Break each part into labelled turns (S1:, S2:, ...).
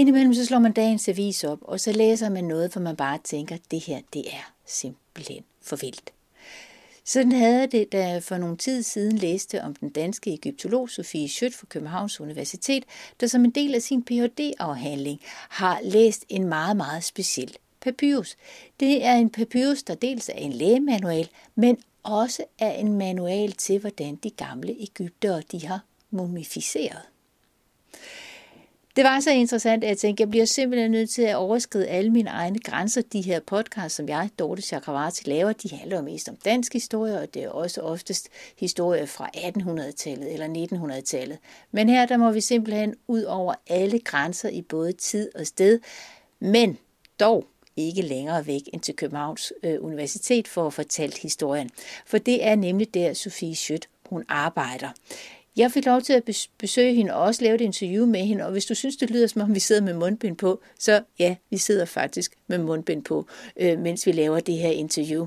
S1: Indimellem så slår man dagens avis op, og så læser man noget, for man bare tænker, det her, det er simpelthen for vildt. Sådan havde det, da jeg for nogle tid siden læste om den danske egyptolog Sofie Schødt fra Københavns Universitet, der som en del af sin Ph.D.-afhandling har læst en meget, meget speciel papyrus. Det er en papyrus, der dels er en lægemanual, men også er en manual til, hvordan de gamle Ægyptere de har mumificeret. Det var så interessant, at jeg tænkte, at jeg bliver simpelthen nødt til at overskride alle mine egne grænser. De her podcasts, som jeg, Dorte Chakravarti, laver, de handler jo mest om dansk historie, og det er også oftest historie fra 1800-tallet eller 1900-tallet. Men her der må vi simpelthen ud over alle grænser i både tid og sted, men dog ikke længere væk end til Københavns øh, Universitet for at fortælle historien. For det er nemlig der, Sofie Schødt, hun arbejder. Jeg fik lov til at besøge hende og også lave et interview med hende, og hvis du synes, det lyder som om, vi sidder med mundbind på, så ja, vi sidder faktisk med mundbind på, øh, mens vi laver det her interview.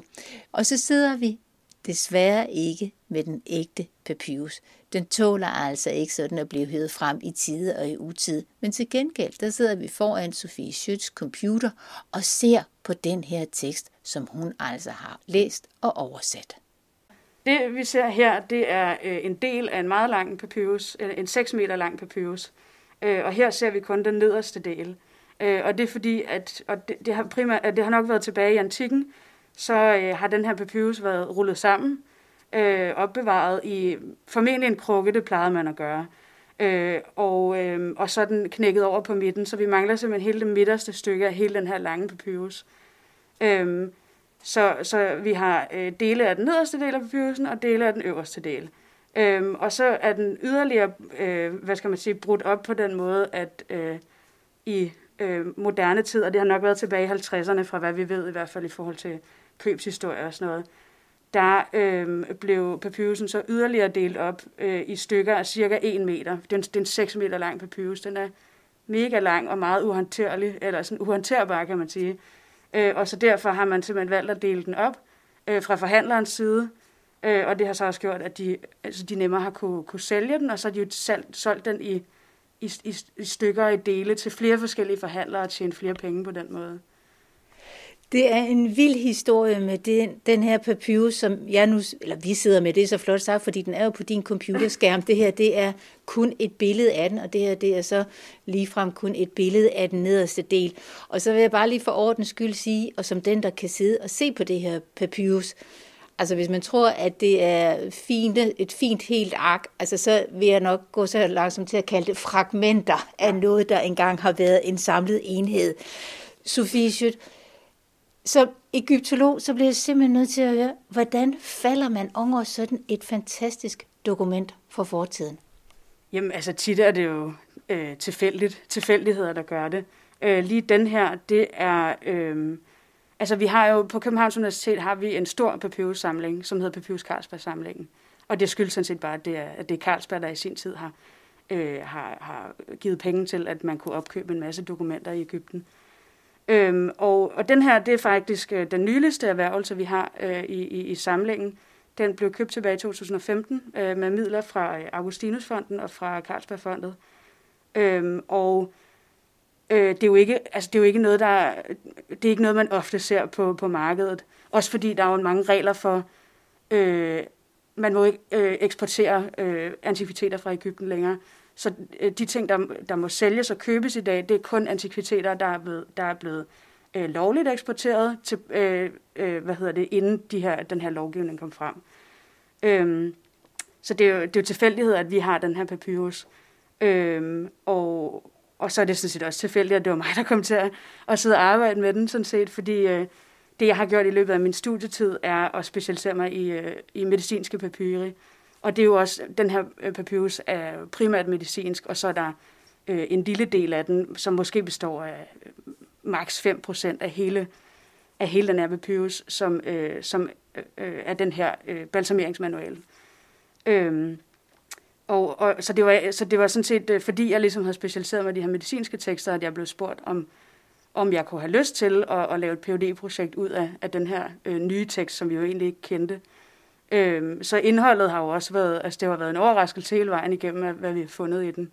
S1: Og så sidder vi desværre ikke med den ægte papyrus. Den tåler altså ikke sådan at blive hævet frem i tide og i utid. Men til gengæld, der sidder vi foran Sofie Schütz computer og ser på den her tekst, som hun altså har læst og oversat.
S2: Det vi ser her, det er øh, en del af en meget lang papyrus, øh, en 6 meter lang papyrus. Øh, og her ser vi kun den nederste del. Øh, og det er fordi, at og det, det, har primært, at det har nok været tilbage i antikken, så øh, har den her papyrus været rullet sammen, øh, opbevaret i formentlig en krukke, det plejede man at gøre. Øh, og, øh, og så er den knækket over på midten, så vi mangler simpelthen hele det midterste stykke af hele den her lange papyrus. Øh, så, så vi har øh, dele af den nederste del af papyrusen og dele af den øverste del. Øhm, og så er den yderligere, øh, hvad skal man sige, brudt op på den måde, at øh, i øh, moderne tid, og det har nok været tilbage i 50'erne, fra hvad vi ved i hvert fald i forhold til købshistorie og sådan noget, der øh, blev papyrusen så yderligere delt op øh, i stykker af cirka 1 meter. Det er, en, det er en 6 meter lang papyrus. Den er mega lang og meget uhåndterlig, eller sådan uhåndterbar, kan man sige. Øh, og så derfor har man simpelthen valgt at dele den op øh, fra forhandlerens side, øh, og det har så også gjort, at de, altså de nemmere har kunne, kunne sælge den, og så har de jo solgt, solgt den i, i, i, i stykker og i dele til flere forskellige forhandlere og tjene flere penge på den måde.
S1: Det er en vild historie med den, den her papyrus, som jeg nu, eller vi sidder med, det er så flot sagt, fordi den er jo på din computerskærm. Det her, det er kun et billede af den, og det her, det er så ligefrem kun et billede af den nederste del. Og så vil jeg bare lige for ordens skyld sige, og som den, der kan sidde og se på det her papyrus, Altså hvis man tror, at det er fine, et fint helt ark, altså så vil jeg nok gå så langsomt til at kalde det fragmenter af noget, der engang har været en samlet enhed. Sofie Schødt, som egyptolog, så bliver jeg simpelthen nødt til at høre, hvordan falder man over sådan et fantastisk dokument for fortiden?
S2: Jamen, altså tit er det jo øh, tilfældigt, tilfældigheder, der gør det. Øh, lige den her, det er... Øh, altså, vi har jo på Københavns Universitet har vi en stor papyrussamling, som hedder Papyrus Carlsberg-samlingen. Og det skyldes sådan set bare, at det er, at det er Carlsberg, der i sin tid har, øh, har, har givet penge til, at man kunne opkøbe en masse dokumenter i Ægypten. Øhm, og, og den her, det er faktisk øh, den nyligste erhvervelse, vi har øh, i, i, i samlingen. Den blev købt tilbage i 2015 øh, med midler fra øh, Augustinusfonden og fra Carlsbergfondet. Øhm, og øh, det, er jo ikke, altså, det er jo ikke noget, der, det er ikke noget, man ofte ser på, på markedet. Også fordi der er jo mange regler for, øh, man må ikke øh, eksportere øh, antikviteter fra Ægypten længere. Så øh, de ting, der, der må sælges og købes i dag, det er kun antikviteter, der er blevet, der er blevet øh, lovligt eksporteret, til, øh, øh, hvad hedder det, inden de her, den her lovgivning kom frem. Øhm, så det er, jo, det er jo tilfældighed, at vi har den her papyrus. Øhm, og, og så er det sådan set også tilfældigt, at det var mig, der kom til at, at sidde og arbejde med den, sådan set, fordi øh, det, jeg har gjort i løbet af min studietid, er at specialisere mig i, øh, i medicinske papyri. Og det er jo også, den her øh, papyrus er primært medicinsk, og så er der øh, en lille del af den, som måske består af øh, maks 5% af hele, af hele den her papyrus, som, øh, som øh, øh, er den her øh, balsameringsmanual. Øhm, og, og, så, det var, så det var sådan set, øh, fordi jeg ligesom havde specialiseret mig i de her medicinske tekster, at jeg blev spurgt, om, om jeg kunne have lyst til at, at lave et phd projekt ud af, af den her øh, nye tekst, som vi jo egentlig ikke kendte. Øhm, så indholdet har jo også været, altså det har været en overraskelse hele vejen igennem, hvad vi har fundet i den.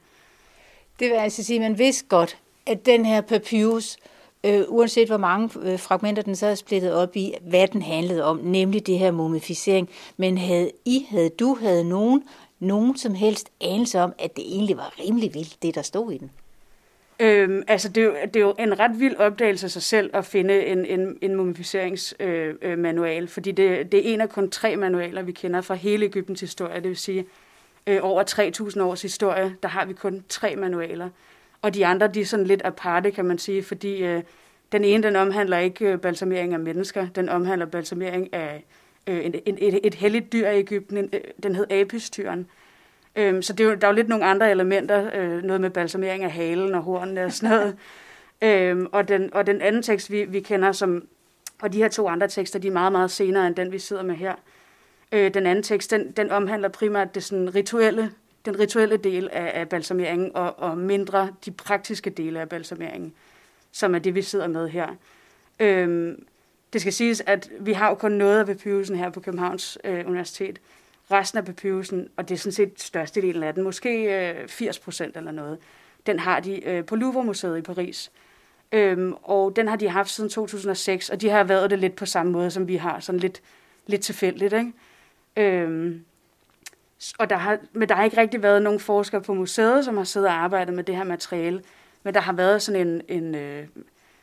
S1: Det vil altså sige, at man vidste godt, at den her papyrus, øh, uanset hvor mange øh, fragmenter den så er splittet op i, hvad den handlede om, nemlig det her mumificering. Men havde I, havde du, havde nogen, nogen som helst anelse om, at det egentlig var rimelig vildt, det der stod i den?
S2: Øhm, altså, det er, jo, det er jo en ret vild opdagelse af sig selv at finde en, en, en mumificeringsmanual, øh, øh, fordi det, det er en af kun tre manualer, vi kender fra hele Ægyptens historie. Det vil sige, øh, over 3.000 års historie, der har vi kun tre manualer. Og de andre, de er sådan lidt aparte, kan man sige, fordi øh, den ene, den omhandler ikke øh, balsamering af mennesker, den omhandler balsamering af øh, et, et, et helligt dyr i Ægypten, øh, den hed apistyren. Øhm, så det er jo, der er jo lidt nogle andre elementer, øh, noget med balsamering af halen og hornene og sådan noget. øhm, og, den, og den anden tekst, vi, vi kender som, og de her to andre tekster, de er meget, meget senere end den, vi sidder med her. Øh, den anden tekst, den, den omhandler primært det sådan rituelle, den rituelle del af, af balsameringen, og, og mindre de praktiske dele af balsameringen, som er det, vi sidder med her. Øhm, det skal siges, at vi har jo kun noget af papyrusen her på Københavns øh, Universitet. Resten af papyrusen, og det er sådan set størstedelen af den, måske øh, 80 procent eller noget, den har de øh, på Louvre-museet i Paris. Øhm, og den har de haft siden 2006, og de har været det lidt på samme måde, som vi har, sådan lidt, lidt tilfældigt. Ikke? Øhm, og der har, men der har ikke rigtig været nogen forskere på museet, som har siddet og arbejdet med det her materiale. Men der har været sådan en, en øh,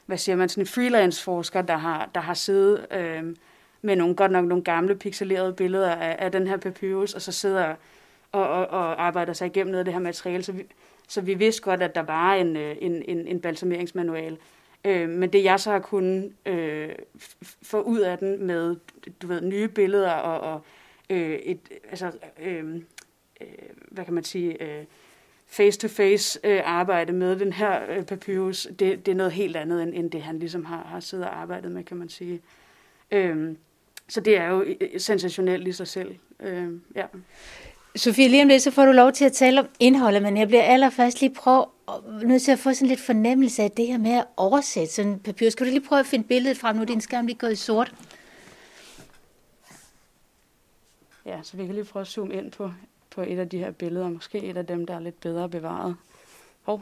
S2: hvad siger man, sådan en freelance forsker, der har, der har siddet øh, med nogle, godt nok nogle gamle pixelerede billeder af, af den her papyrus, og så sidder og, og, og arbejder sig igennem noget af det her materiale. Så vi, så vi vidste godt, at der var en, øh, en, en, en balsameringsmanual. Øh, men det jeg så har kunnet øh, få ud af den med du ved, nye billeder og, og øh, et, altså, øh, øh, hvad kan man sige, øh, face-to-face øh, arbejde med den her øh, papyrus, det, det er noget helt andet, end, end det han ligesom har, har siddet og arbejdet med, kan man sige. Øh, så det er jo sensationelt i sig selv. Øh, ja.
S1: Sofie, lige om lidt, så får du lov til at tale om indholdet, men jeg bliver allerførst lige prøve nødt til at få sådan lidt fornemmelse af det her med at oversætte sådan en papir. Skal du lige prøve at finde billedet frem? Nu er din skærm lige gået i sort.
S2: Ja, så vi kan lige prøve at zoome ind på, på et af de her billeder. Måske et af dem, der er lidt bedre bevaret. Hov.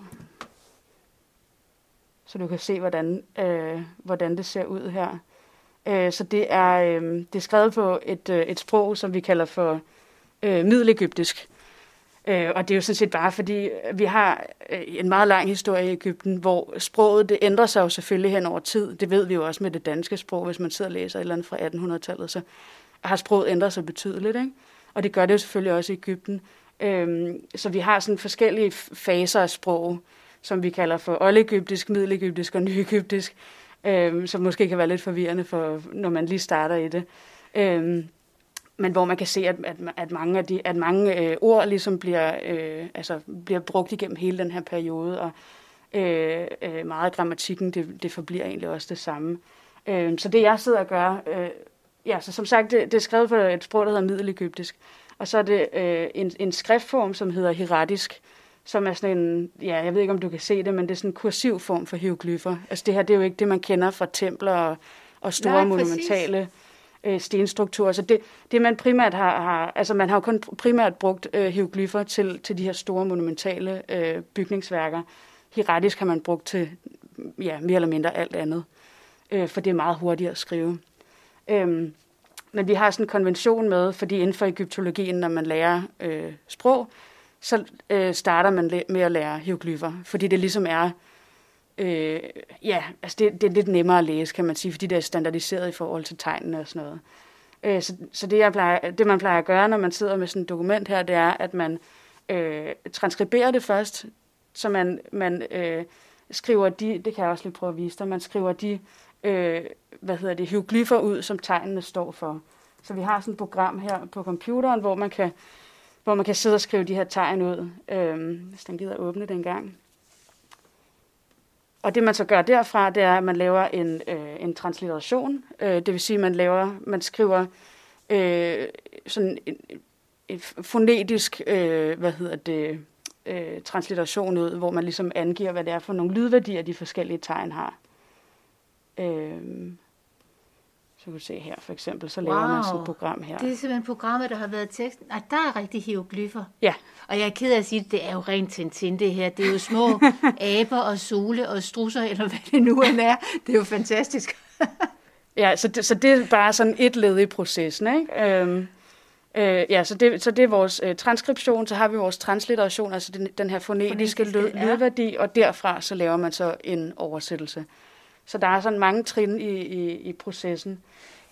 S2: Så du kan se, hvordan, øh, hvordan det ser ud her. Øh, så det er, øh, det er skrevet på et, øh, et sprog, som vi kalder for øh, middelegyptisk. Øh, og det er jo sådan set bare fordi, vi har øh, en meget lang historie i Ægypten, hvor sproget det ændrer sig jo selvfølgelig hen over tid. Det ved vi jo også med det danske sprog, hvis man sidder og læser et eller andet fra 1800-tallet, så har sproget ændret sig betydeligt. Ikke? Og det gør det jo selvfølgelig også i Ægypten. Øhm, så vi har sådan forskellige faser af sprog, som vi kalder for oldegyptisk, middelegyptisk og nyegyptisk, øh, som måske kan være lidt forvirrende, for, når man lige starter i det. Øh, men hvor man kan se, at, at, at mange, af de, at mange øh, ord ligesom bliver, øh, altså, bliver brugt igennem hele den her periode, og øh, øh, meget af grammatikken, det, det forbliver egentlig også det samme. Øh, så det jeg sidder og gør, øh, ja, så som sagt, det, det er skrevet på et sprog, der hedder middelegyptisk, og så er det øh, en, en skriftform, som hedder hieratisk, som er sådan en, ja, jeg ved ikke, om du kan se det, men det er sådan en kursiv form for hieroglyffer. Altså det her, det er jo ikke det, man kender fra templer og, og store Nej, monumentale øh, stenstrukturer. Så det, det man primært har, har, altså man har jo kun primært brugt øh, hieroglyffer til, til de her store monumentale øh, bygningsværker. Hieratisk har man brugt til ja, mere eller mindre alt andet, øh, for det er meget hurtigt at skrive. Øhm, men vi har sådan en konvention med, fordi inden for egyptologien, når man lærer øh, sprog, så øh, starter man med at lære hieroglyffer, fordi det ligesom er Øh, ja, altså det, det er lidt nemmere at læse, kan man sige, fordi det er standardiseret i forhold til tegnene og sådan noget. Øh, så så det, jeg plejer, det, man plejer at gøre, når man sidder med sådan et dokument her, det er, at man øh, transkriberer det først, så man, man øh, skriver de, det kan jeg også lige prøve at vise dig, man skriver de, øh, hvad hedder det, hieroglyffer ud, som tegnene står for. Så vi har sådan et program her på computeren, hvor man kan, hvor man kan sidde og skrive de her tegn ud, øh, hvis den gider åbne den gang. Og det man så gør derfra, det er, at man laver en, øh, en transliteration. Øh, det vil sige, at man laver, man skriver øh, sådan en, en fonetisk, øh, hvad hedder det, øh, transliteration ud, hvor man ligesom angiver, hvad det er for nogle lydværdier, de forskellige tegn har. Øh, så kan du se her for eksempel, så laver wow. man sådan et program her.
S1: Det er simpelthen programmet, der har været tekst. Nej, der er rigtig hieroglyffer.
S2: Ja.
S1: Og jeg er ked af at sige, at det er jo rent Tintin det her. Det er jo små aber og sole og strusser, eller hvad det nu end er. Det er jo fantastisk.
S2: ja, så det, så det er bare sådan et led i processen, ikke? Øhm, øh, ja, så det, så det er vores øh, transkription, så har vi vores transliteration, altså den, den her fonetiske lyd, ja. lydværdi, og derfra så laver man så en oversættelse. Så der er sådan mange trin i, i, i processen.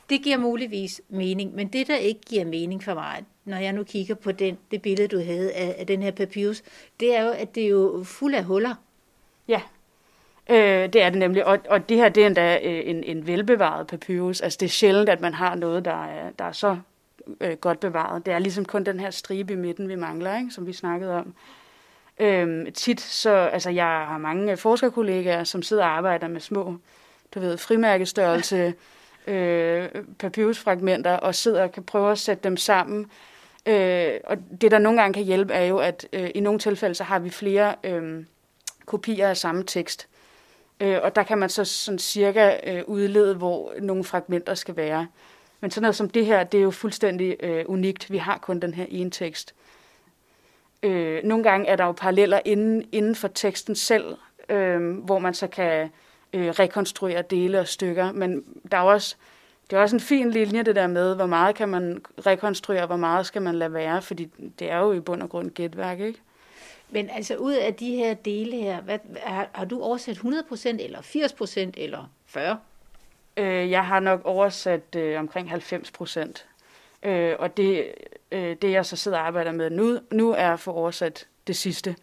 S1: Det giver muligvis mening, men det, der ikke giver mening for mig, når jeg nu kigger på den, det billede, du havde af, af den her papyrus, det er jo, at det er jo fuld af huller.
S2: Ja, øh, det er det nemlig. Og, og det her, det er endda øh, en, en velbevaret papyrus. Altså, det er sjældent, at man har noget, der er, der er så øh, godt bevaret. Det er ligesom kun den her stribe i midten, vi mangler, ikke? som vi snakkede om. Øhm, tit så, altså jeg har mange forskerkollegaer, som sidder og arbejder med små, du ved, frimærkestørrelse øh, papyrusfragmenter, og sidder og kan prøve at sætte dem sammen. Øh, og det, der nogle gange kan hjælpe, er jo, at øh, i nogle tilfælde, så har vi flere øh, kopier af samme tekst. Øh, og der kan man så sådan cirka øh, udlede, hvor nogle fragmenter skal være. Men sådan noget som det her, det er jo fuldstændig øh, unikt. Vi har kun den her ene tekst. Øh, nogle gange er der jo paralleller inden, inden for teksten selv, øh, hvor man så kan øh, rekonstruere dele og stykker. Men der er også, det er også en fin linje, det der med, hvor meget kan man rekonstruere, hvor meget skal man lade være, fordi det er jo i bund og grund gætværk, ikke?
S1: Men altså ud af de her dele her, hvad, har, har du oversat 100% eller 80% eller 40?
S2: Øh, jeg har nok oversat øh, omkring 90%. Øh, og det, øh, det, jeg så sidder og arbejder med nu, nu er at få oversat det sidste,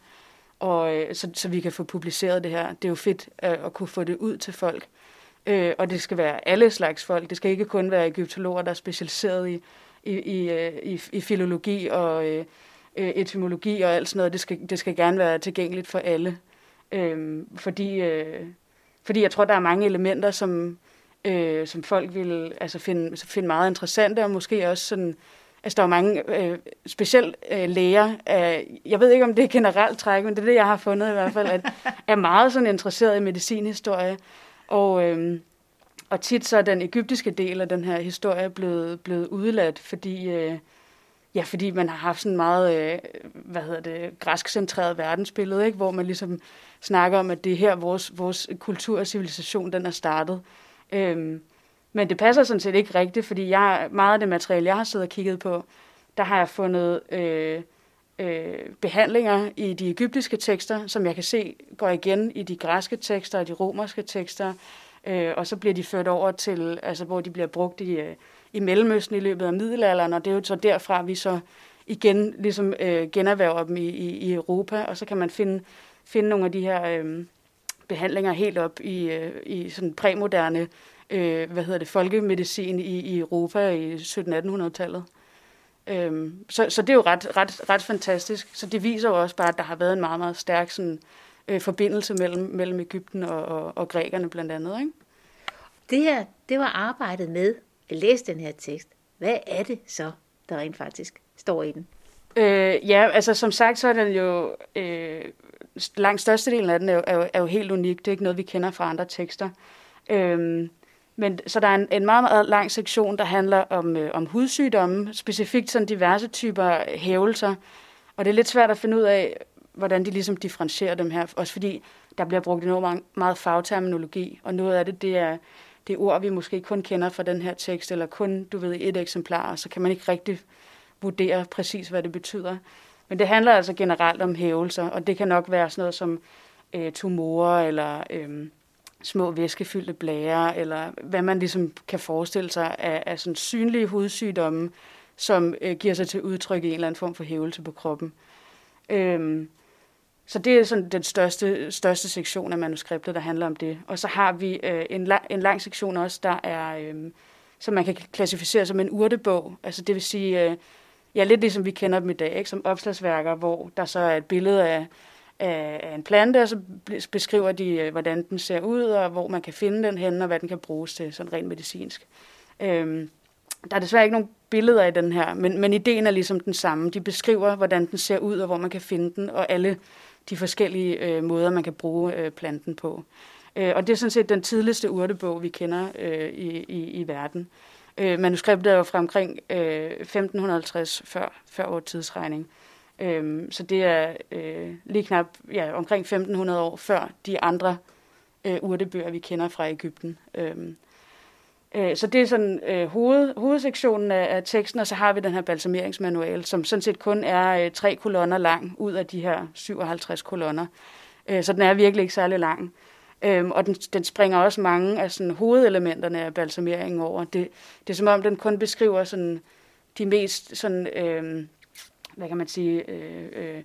S2: og, øh, så, så vi kan få publiceret det her. Det er jo fedt øh, at kunne få det ud til folk. Øh, og det skal være alle slags folk. Det skal ikke kun være egyptologer, der er specialiseret i, i, i, øh, i, i filologi og øh, øh, etymologi og alt sådan noget. Det skal, det skal gerne være tilgængeligt for alle. Øh, fordi, øh, fordi jeg tror, der er mange elementer, som, øh, som folk vil altså finde, finde meget interessante, og måske også sådan, altså der er mange, øh, specielt øh, læger, øh, jeg ved ikke om det er generelt træk, men det er det, jeg har fundet i hvert fald, at er meget sådan interesseret i medicinhistorie, og, øh, og tit så er den egyptiske del af den her historie blevet, blevet udladt, fordi, øh, ja, fordi man har haft sådan meget, øh, hvad hedder det, græsk-centreret verdensbillede, ikke? hvor man ligesom snakker om, at det er her, vores, vores kultur og civilisation, den er startet. Øhm, men det passer sådan set ikke rigtigt, fordi jeg, meget af det materiale, jeg har siddet og kigget på, der har jeg fundet øh, øh, behandlinger i de egyptiske tekster, som jeg kan se går igen i de græske tekster og de romerske tekster, øh, og så bliver de ført over til, altså hvor de bliver brugt i, øh, i Mellemøsten i løbet af middelalderen, og det er jo så derfra, vi så igen ligesom øh, generhverver dem i, i, i Europa, og så kan man finde, finde nogle af de her øh, behandlinger helt op i, øh, i sådan præmoderne øh, hvad hedder det, folkemedicin i, i Europa i 1700-1800-tallet. Øhm, så, så det er jo ret, ret, ret fantastisk. Så det viser jo også bare, at der har været en meget, meget stærk sådan, øh, forbindelse mellem, mellem Ægypten og, og, og grækerne blandt andet. Ikke?
S1: Det her, det var arbejdet med at læse den her tekst. Hvad er det så, der rent faktisk står i den?
S2: Øh, ja, altså som sagt, så er den jo, øh, langt størstedelen af den er jo, er, jo, er jo helt unik. Det er ikke noget, vi kender fra andre tekster. Øhm, men, så der er en, en meget, meget lang sektion, der handler om, øh, om hudsygdomme, specifikt sådan diverse typer hævelser. Og det er lidt svært at finde ud af, hvordan de ligesom differentierer dem her. Også fordi der bliver brugt enormt meget, meget fagterminologi, og noget af det, det er, det er ord, vi måske kun kender fra den her tekst, eller kun, du ved, et eksemplar, så kan man ikke rigtig vurdere præcis, hvad det betyder. Men det handler altså generelt om hævelser, og det kan nok være sådan noget som øh, tumorer, eller øh, små væskefyldte blære, eller hvad man ligesom kan forestille sig af, af sådan synlige hudsygdomme, som øh, giver sig til udtryk i en eller anden form for hævelse på kroppen. Øhm, så det er sådan den største, største sektion af manuskriptet, der handler om det. Og så har vi øh, en, la- en lang sektion også, der er, øh, som man kan klassificere som en urtebog. Altså det vil sige, øh, ja, lidt ligesom vi kender dem i dag, ikke? som opslagsværker, hvor der så er et billede af af en plante, og så beskriver de, øh, hvordan den ser ud, og hvor man kan finde den henne, og hvad den kan bruges til, sådan rent medicinsk. Øhm, der er desværre ikke nogen billeder i den her, men, men ideen er ligesom den samme. De beskriver, hvordan den ser ud, og hvor man kan finde den, og alle de forskellige øh, måder, man kan bruge øh, planten på. Øh, og det er sådan set den tidligste urtebog, vi kender øh, i, i, i verden. Øh, manuskriptet er jo fra omkring øh, 1550 før, før vores tidsregning. Øh, så det er øh, lige knap ja, omkring 1500 år før de andre øh, urtebøger, vi kender fra Ægypten. Øh, øh, så det er sådan øh, hoved, hovedsektionen af, af teksten, og så har vi den her balsameringsmanual, som sådan set kun er øh, tre kolonner lang ud af de her 57 kolonner. Øh, så den er virkelig ikke særlig lang. Øhm, og den, den springer også mange af sådan, hovedelementerne af balsameringen over. Det, det er som om, den kun beskriver sådan, de mest sådan, øhm, hvad kan man sige, øh, øh,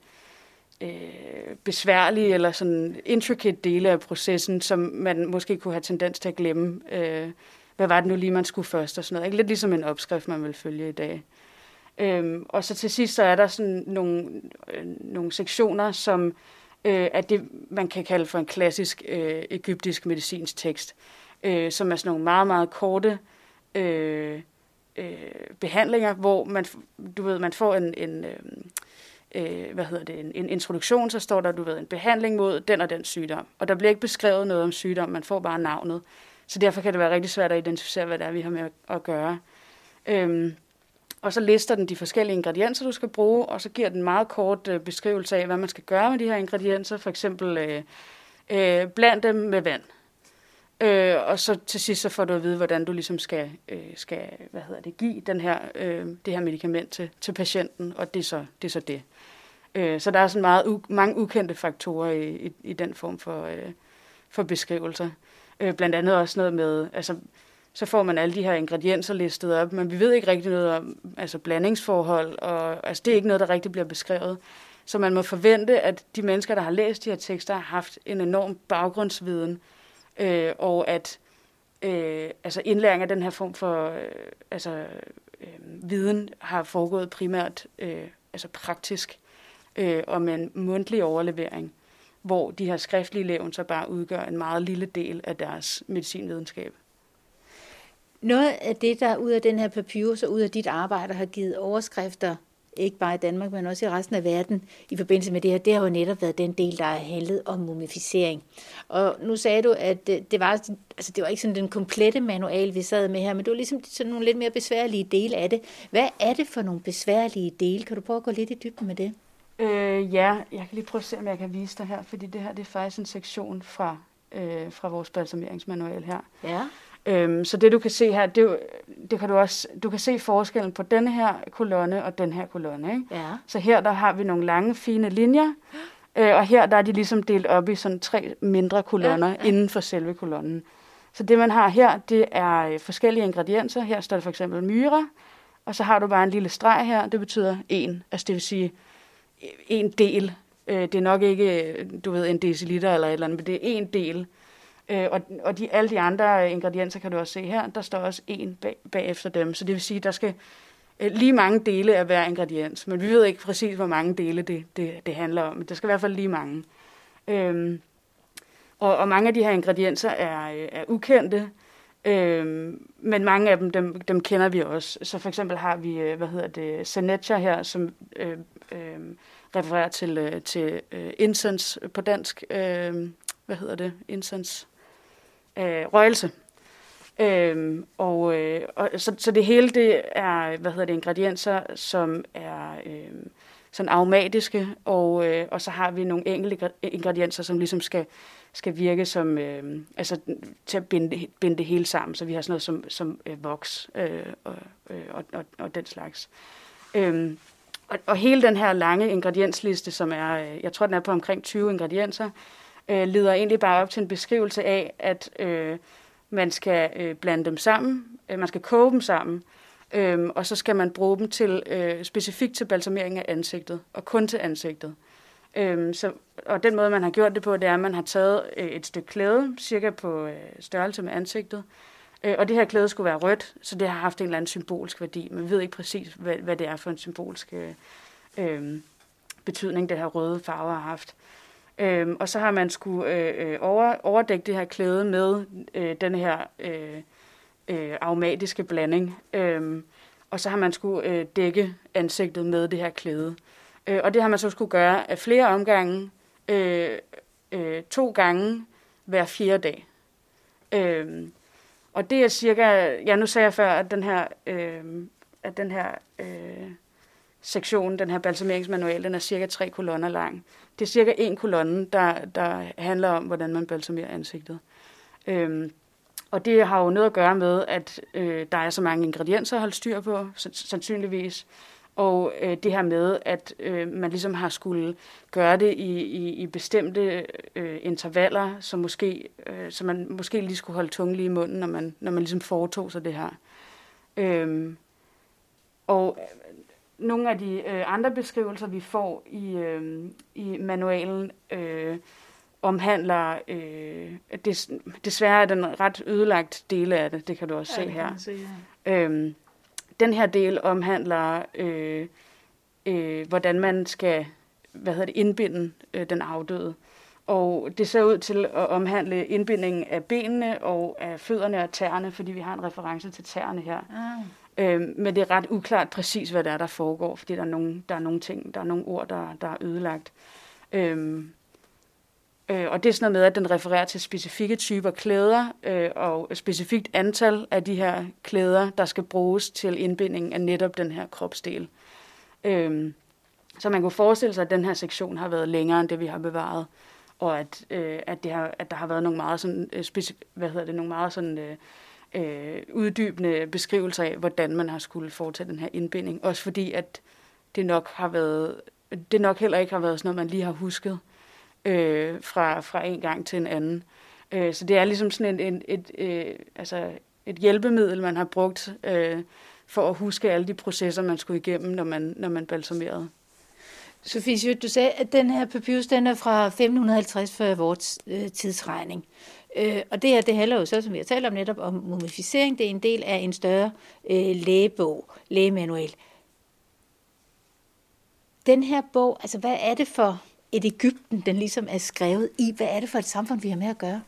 S2: øh, besværlige eller sådan intricate dele af processen, som man måske kunne have tendens til at glemme. Øh, hvad var det nu lige, man skulle først og sådan noget. Ikke? Lidt ligesom en opskrift, man vil følge i dag. Øhm, og så til sidst, så er der sådan nogle, øh, nogle sektioner, som øh, af det, man kan kalde for en klassisk øh, egyptisk medicinsk tekst, øh, som er sådan nogle meget, meget korte øh, øh, behandlinger, hvor man, du ved, man får en, en øh, øh, hvad hedder det, en, en introduktion, så står der, du ved, en behandling mod den og den sygdom. Og der bliver ikke beskrevet noget om sygdom, man får bare navnet. Så derfor kan det være rigtig svært at identificere, hvad det er, vi har med at gøre. Øhm, og så lister den de forskellige ingredienser, du skal bruge, og så giver den meget kort øh, beskrivelse af, hvad man skal gøre med de her ingredienser. For eksempel øh, øh, bland dem med vand. Øh, og så til sidst så får du at vide, hvordan du ligesom skal, øh, skal hvad hedder det, give den her, øh, det her medicament til, til patienten, og det er så det. Er så det. Øh, så der er sådan meget u- mange ukendte faktorer i, i, i den form for, øh, for beskrivelser. Øh, blandt andet også noget med, altså så får man alle de her ingredienser listet op, men vi ved ikke rigtig noget om altså blandingsforhold, og altså det er ikke noget, der rigtig bliver beskrevet. Så man må forvente, at de mennesker, der har læst de her tekster, har haft en enorm baggrundsviden, øh, og at øh, altså indlæring af den her form for øh, altså, øh, viden har foregået primært øh, altså praktisk øh, og med en mundtlig overlevering, hvor de her skriftlige levn så bare udgør en meget lille del af deres medicinvidenskab.
S1: Noget af det, der ud af den her papyrus og ud af dit arbejde har givet overskrifter, ikke bare i Danmark, men også i resten af verden, i forbindelse med det her, det har jo netop været den del, der har handlet om mumificering. Og nu sagde du, at det var, altså det var ikke sådan den komplette manual, vi sad med her, men det var ligesom sådan nogle lidt mere besværlige dele af det. Hvad er det for nogle besværlige dele? Kan du prøve at gå lidt i dybden med det?
S2: Øh, ja, jeg kan lige prøve at se, om jeg kan vise dig her, fordi det her det er faktisk en sektion fra, øh, fra vores balsameringsmanual her.
S1: Ja.
S2: Øhm, så det du kan se her, det, det kan du også, du kan se forskellen på denne her kolonne og den her kolonne. Ikke?
S1: Ja.
S2: Så her der har vi nogle lange, fine linjer, øh, og her der er de ligesom delt op i sådan tre mindre kolonner ja, ja. inden for selve kolonnen. Så det man har her, det er øh, forskellige ingredienser. Her står der for eksempel myre, og så har du bare en lille streg her, det betyder en, altså det vil sige en del. Øh, det er nok ikke, du ved, en deciliter eller et eller andet, men det er en del Øh, og og de, alle de andre ingredienser kan du også se her, der står også en bag, bagefter dem. Så det vil sige, der skal øh, lige mange dele af hver ingrediens. Men vi ved ikke præcis, hvor mange dele det, det, det handler om. Men der skal i hvert fald lige mange. Øhm, og, og mange af de her ingredienser er, øh, er ukendte. Øhm, men mange af dem, dem, dem kender vi også. Så for eksempel har vi, øh, hvad hedder det, Senecha her, som øh, øh, refererer til, øh, til øh, incense på dansk. Øh, hvad hedder det? Incense øh, røgelse. Øhm, og, øh, og så, så det hele det er hvad hedder det, ingredienser, som er øh, sådan aromatiske, og, øh, og så har vi nogle enkelte ingredienser, som ligesom skal, skal virke som, øh, altså til at binde, binde det hele sammen. Så vi har sådan noget som, som øh, voks øh, og, øh, og, og, og den slags. Øhm, og, og hele den her lange ingrediensliste, som er, øh, jeg tror den er på omkring 20 ingredienser, øh, leder egentlig bare op til en beskrivelse af, at øh, man skal øh, blande dem sammen, øh, man skal koge dem sammen, øh, og så skal man bruge dem til øh, specifikt til balsamering af ansigtet, og kun til ansigtet. Øh, så, og den måde, man har gjort det på, det er, at man har taget øh, et stykke klæde, cirka på øh, størrelse med ansigtet, øh, og det her klæde skulle være rødt, så det har haft en eller anden symbolsk værdi, Man ved ikke præcis, hvad, hvad det er for en symbolsk øh, øh betydning, det her røde farve har haft. Øhm, og så har man skulle øh, øh, over, overdække det her klæde med øh, den her øh, øh, aromatiske blanding. Øhm, og så har man skulle øh, dække ansigtet med det her klæde. Øh, og det har man så skulle gøre af flere omgange, øh, øh, to gange hver fjerde dag. Øh, og det er cirka, ja nu sagde jeg før, at den her, øh, at den her øh, sektion, den her balsameringsmanual, den er cirka tre kolonner lang. Det er cirka en kolonne, der, der handler om, hvordan man balsamerer ansigtet. Øhm, og det har jo noget at gøre med, at øh, der er så mange ingredienser at holde styr på, sandsynligvis. Og øh, det her med, at øh, man ligesom har skulle gøre det i, i, i bestemte øh, intervaller, så, måske, øh, så man måske lige skulle holde tungen lige i munden, når man, når man ligesom foretog sig det her. Øhm, og nogle af de øh, andre beskrivelser, vi får i, øh, i manualen, øh, omhandler, øh, des, desværre er den ret ødelagt dele af det, det kan du også ja, se her. Se, ja. øhm, den her del omhandler, øh, øh, hvordan man skal hvad hedder det, indbinde øh, den afdøde. Og det ser ud til at omhandle indbindingen af benene og af fødderne og tæerne, fordi vi har en reference til tæerne her. Ah. Øh, men det er ret uklart præcis, hvad der er, der foregår, fordi der er nogle, der er nogle ting, der er nogle ord, der, der er ødelagt. Øh, Øh, og det er sådan noget med, at den refererer til specifikke typer klæder øh, og et specifikt antal af de her klæder, der skal bruges til indbinding af netop den her kropsdel. Øh, så man kunne forestille sig, at den her sektion har været længere end det, vi har bevaret, og at, øh, at, det har, at der har været nogle meget sådan, øh, specif- hvad hedder det, nogle meget sådan, øh, øh, uddybende beskrivelser af, hvordan man har skulle foretage den her indbinding. Også fordi, at det nok har været, det nok heller ikke har været sådan noget, man lige har husket øh, fra, fra en gang til en anden. Øh, så det er ligesom sådan en, en, et, øh, altså et hjælpemiddel, man har brugt øh, for at huske alle de processer, man skulle igennem, når man, når man balsamerede.
S1: Sofie du sagde, at den her papyrus, den er fra 550 før vores øh, tidsregning. Øh, og det her, det handler jo så, som vi har talt om netop, om mumificering. Det er en del af en større øh, lægebog, lægemanual. Den her bog, altså hvad er det for et Ægypten, den ligesom er skrevet i? Hvad er det for et samfund, vi har med at gøre?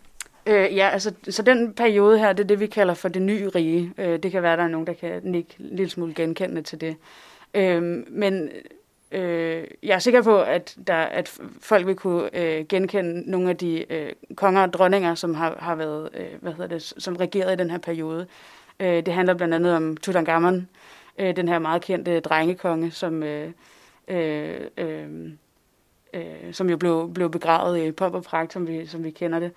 S2: Øh, ja, altså, så den periode her, det er det, vi kalder for det nye rige. Øh, det kan være, der er nogen, der kan nikke en lille smule genkendende til det. Øh, men øh, jeg er sikker på, at, der, at folk vil kunne øh, genkende nogle af de øh, konger og dronninger, som har, har været, øh, hvad hedder det, som regeret i den her periode. Øh, det handler blandt andet om Tutankhamon, øh, den her meget kendte drengekonge, som øh, øh, øh, øh, som jo blev, blev begravet i pomp og pragt, som vi, som vi kender det.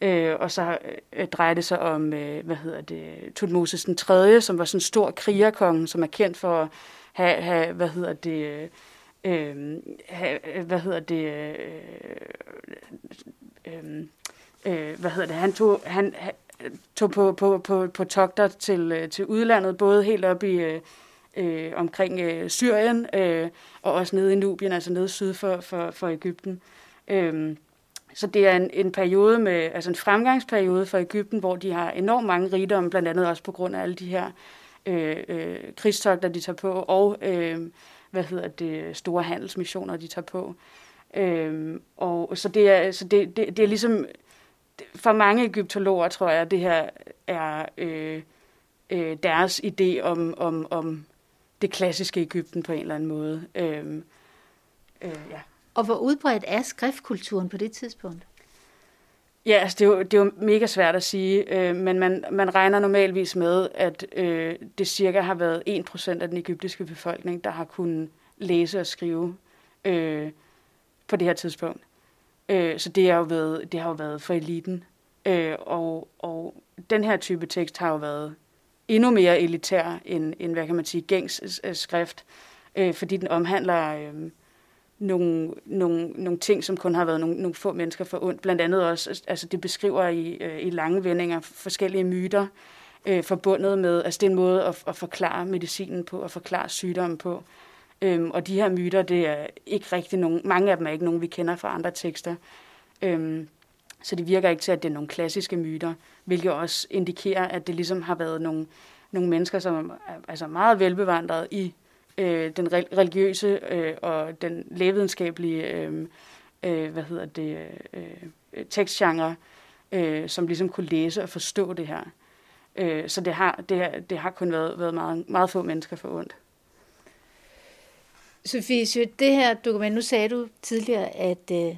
S2: Øh, og så øh, drejer det sig om, øh, hvad hedder det, Tutmosis den 3., som var sådan en stor krigerkonge, som er kendt for at have, have hvad hedder det, øh, Øhm, øh, hvad hedder det, øh, øh, øh, øh, hvad hedder det, han tog, han, tog på, på, på, på togter til, øh, til udlandet, både helt op i, øh, øh, omkring øh, Syrien, øh, og også nede i Nubien, altså nede syd for, for, for Ægypten. Øh, så det er en, en periode med, altså en fremgangsperiode for Ægypten, hvor de har enormt mange rigdomme, blandt andet også på grund af alle de her øh, øh, krigstogter, de tager på, og øh, hvad hedder det, store handelsmissioner, de tager på. Øhm, og så det er, så det, det, det er ligesom, for mange egyptologer tror jeg, at det her er øh, øh, deres idé om, om, om det klassiske Ægypten på en eller anden måde. Øhm,
S1: øh, ja. Og hvor udbredt er skriftkulturen på det tidspunkt?
S2: Ja, altså det er jo, det er jo mega svært at sige, øh, men man, man regner normalvis med, at øh, det cirka har været 1% af den egyptiske befolkning, der har kunnet læse og skrive øh, på det her tidspunkt. Øh, så det, er jo været, det har jo været for eliten. Øh, og, og den her type tekst har jo været endnu mere elitær end, end hvad kan man sige, gængs øh, skrift, øh, fordi den omhandler øh, nogle, nogle, nogle ting, som kun har været nogle, nogle få mennesker for ondt. Blandt andet også, altså det beskriver i, øh, i lange vendinger forskellige myter øh, forbundet med, altså det er en måde at, at forklare medicinen på, at forklare sygdommen på. Øhm, og de her myter, det er ikke rigtig nogen, mange af dem er ikke nogen, vi kender fra andre tekster. Øhm, så det virker ikke til, at det er nogle klassiske myter, hvilket også indikerer, at det ligesom har været nogle, nogle mennesker, som er altså meget velbevandret i øh, den religiøse øh, og den lægevidenskabelige øh, øh, hvad hedder det, øh, tekstgenre, øh, som ligesom kunne læse og forstå det her. Øh, så det har, det, har, det har kun været, været meget, meget få mennesker for ondt.
S1: Sofie, det her dokument, nu sagde du tidligere, at øh,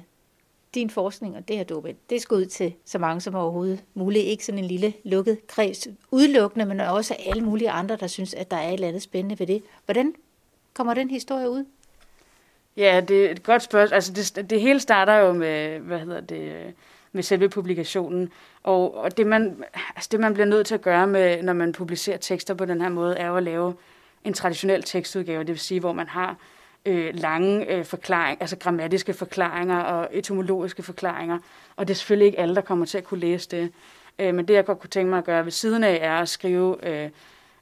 S1: din forskning og det her dokument, det skal ud til så mange som overhovedet muligt. Ikke sådan en lille lukket kreds udelukkende, men også alle mulige andre, der synes, at der er et eller andet spændende ved det. Hvordan kommer den historie ud?
S2: Ja, det er et godt spørgsmål. Altså det, det hele starter jo med, hvad hedder det, med selve publikationen. Og, og det, man, altså det, man bliver nødt til at gøre, med, når man publicerer tekster på den her måde, er jo at lave en traditionel tekstudgave, det vil sige, hvor man har øh, lange øh, forklaringer, altså grammatiske forklaringer og etymologiske forklaringer. Og det er selvfølgelig ikke alle, der kommer til at kunne læse det. Øh, men det, jeg godt kunne tænke mig at gøre ved siden af, er at skrive, øh,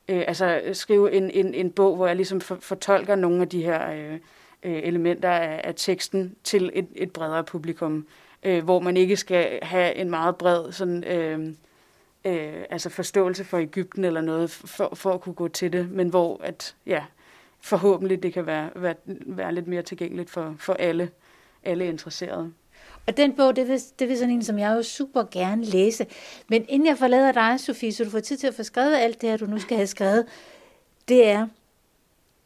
S2: øh, altså, skrive en, en, en bog, hvor jeg ligesom for, fortolker nogle af de her øh, øh, elementer af, af teksten til et, et bredere publikum, øh, hvor man ikke skal have en meget bred sådan, øh, øh, altså forståelse for Ægypten eller noget, for, for at kunne gå til det, men hvor at, ja, forhåbentlig det kan være, være, være lidt mere tilgængeligt for, for alle, alle interesserede.
S1: Og den bog, det vil, det vil sådan en, som jeg jo super gerne læse. Men inden jeg forlader dig, Sofie, så du får tid til at få skrevet alt det her, du nu skal have skrevet, det er,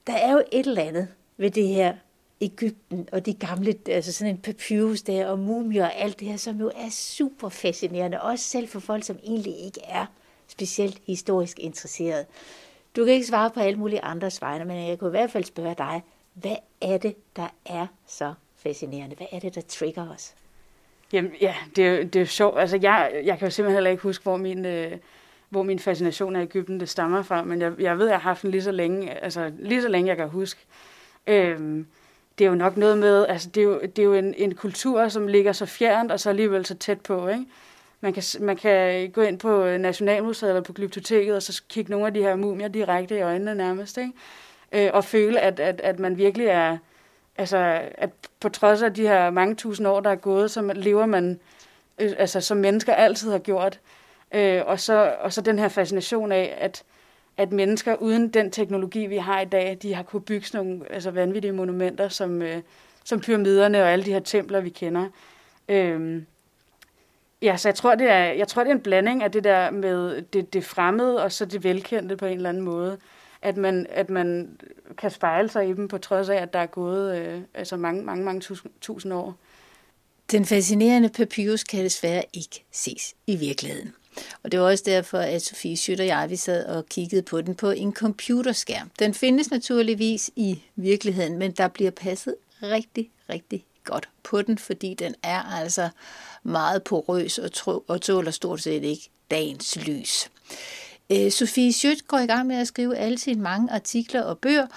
S1: der er jo et eller andet ved det her Ægypten og de gamle, altså sådan en papyrus der, og mumier og alt det her, som jo er super fascinerende, også selv for folk, som egentlig ikke er specielt historisk interesseret. Du kan ikke svare på alle mulige andres vegne, men jeg kunne i hvert fald spørge dig, hvad er det, der er så fascinerende? Hvad er det, der trigger os?
S2: Jamen, ja, det er, det er sjovt. Altså, jeg, jeg kan jo simpelthen heller ikke huske, hvor min, øh, hvor min fascination af Ægypten det stammer fra, men jeg, jeg ved, at jeg har haft den lige så længe, altså lige så længe jeg kan huske. Øhm, det er jo nok noget med, altså det er jo, det er jo en, en kultur, som ligger så fjernt, og så alligevel så tæt på, ikke? Man kan, man kan gå ind på øh, Nationalmuseet eller på Glyptoteket, og så kigge nogle af de her mumier direkte i øjnene nærmest, ikke? Øh, og føle, at, at, at man virkelig er, altså, at på trods af de her mange tusind år, der er gået, så lever man, øh, altså, som mennesker altid har gjort. Øh, og, så, og så den her fascination af, at, at mennesker uden den teknologi, vi har i dag, de har kunne bygge sådan nogle altså, vanvittige monumenter, som, øh, som pyramiderne og alle de her templer, vi kender. Øh, Ja, så jeg tror, det er, jeg tror, det er en blanding af det der med det, det fremmede og så det velkendte på en eller anden måde. At man, at man kan spejle sig i dem på trods af, at der er gået øh, altså mange, mange, mange tusind, tusind år.
S1: Den fascinerende papyrus kan desværre ikke ses i virkeligheden. Og det var også derfor, at Sofie Schødt og jeg vi sad og kiggede på den på en computerskærm. Den findes naturligvis i virkeligheden, men der bliver passet rigtig, rigtig godt på den, fordi den er altså meget porøs og, tro, og tåler stort set ikke dagens lys. Øh, Sofie Schødt går i gang med at skrive alle sine mange artikler og bøger,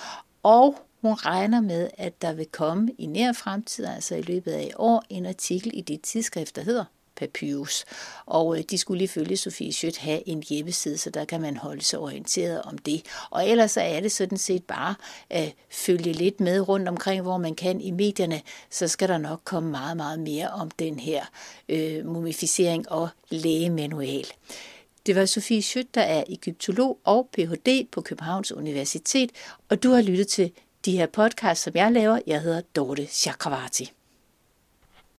S1: og hun regner med, at der vil komme i nær fremtid, altså i løbet af et år, en artikel i det tidsskrift, der hedder Papyrus. Og øh, de skulle ifølge Sofie Schødt have en hjemmeside, så der kan man holde sig orienteret om det. Og ellers så er det sådan set bare at følge lidt med rundt omkring, hvor man kan i medierne, så skal der nok komme meget, meget mere om den her øh, mumificering og lægemanual. Det var Sofie Schødt, der er egyptolog og Ph.D. på Københavns Universitet, og du har lyttet til de her podcasts, som jeg laver. Jeg hedder Dorte Chakravarti.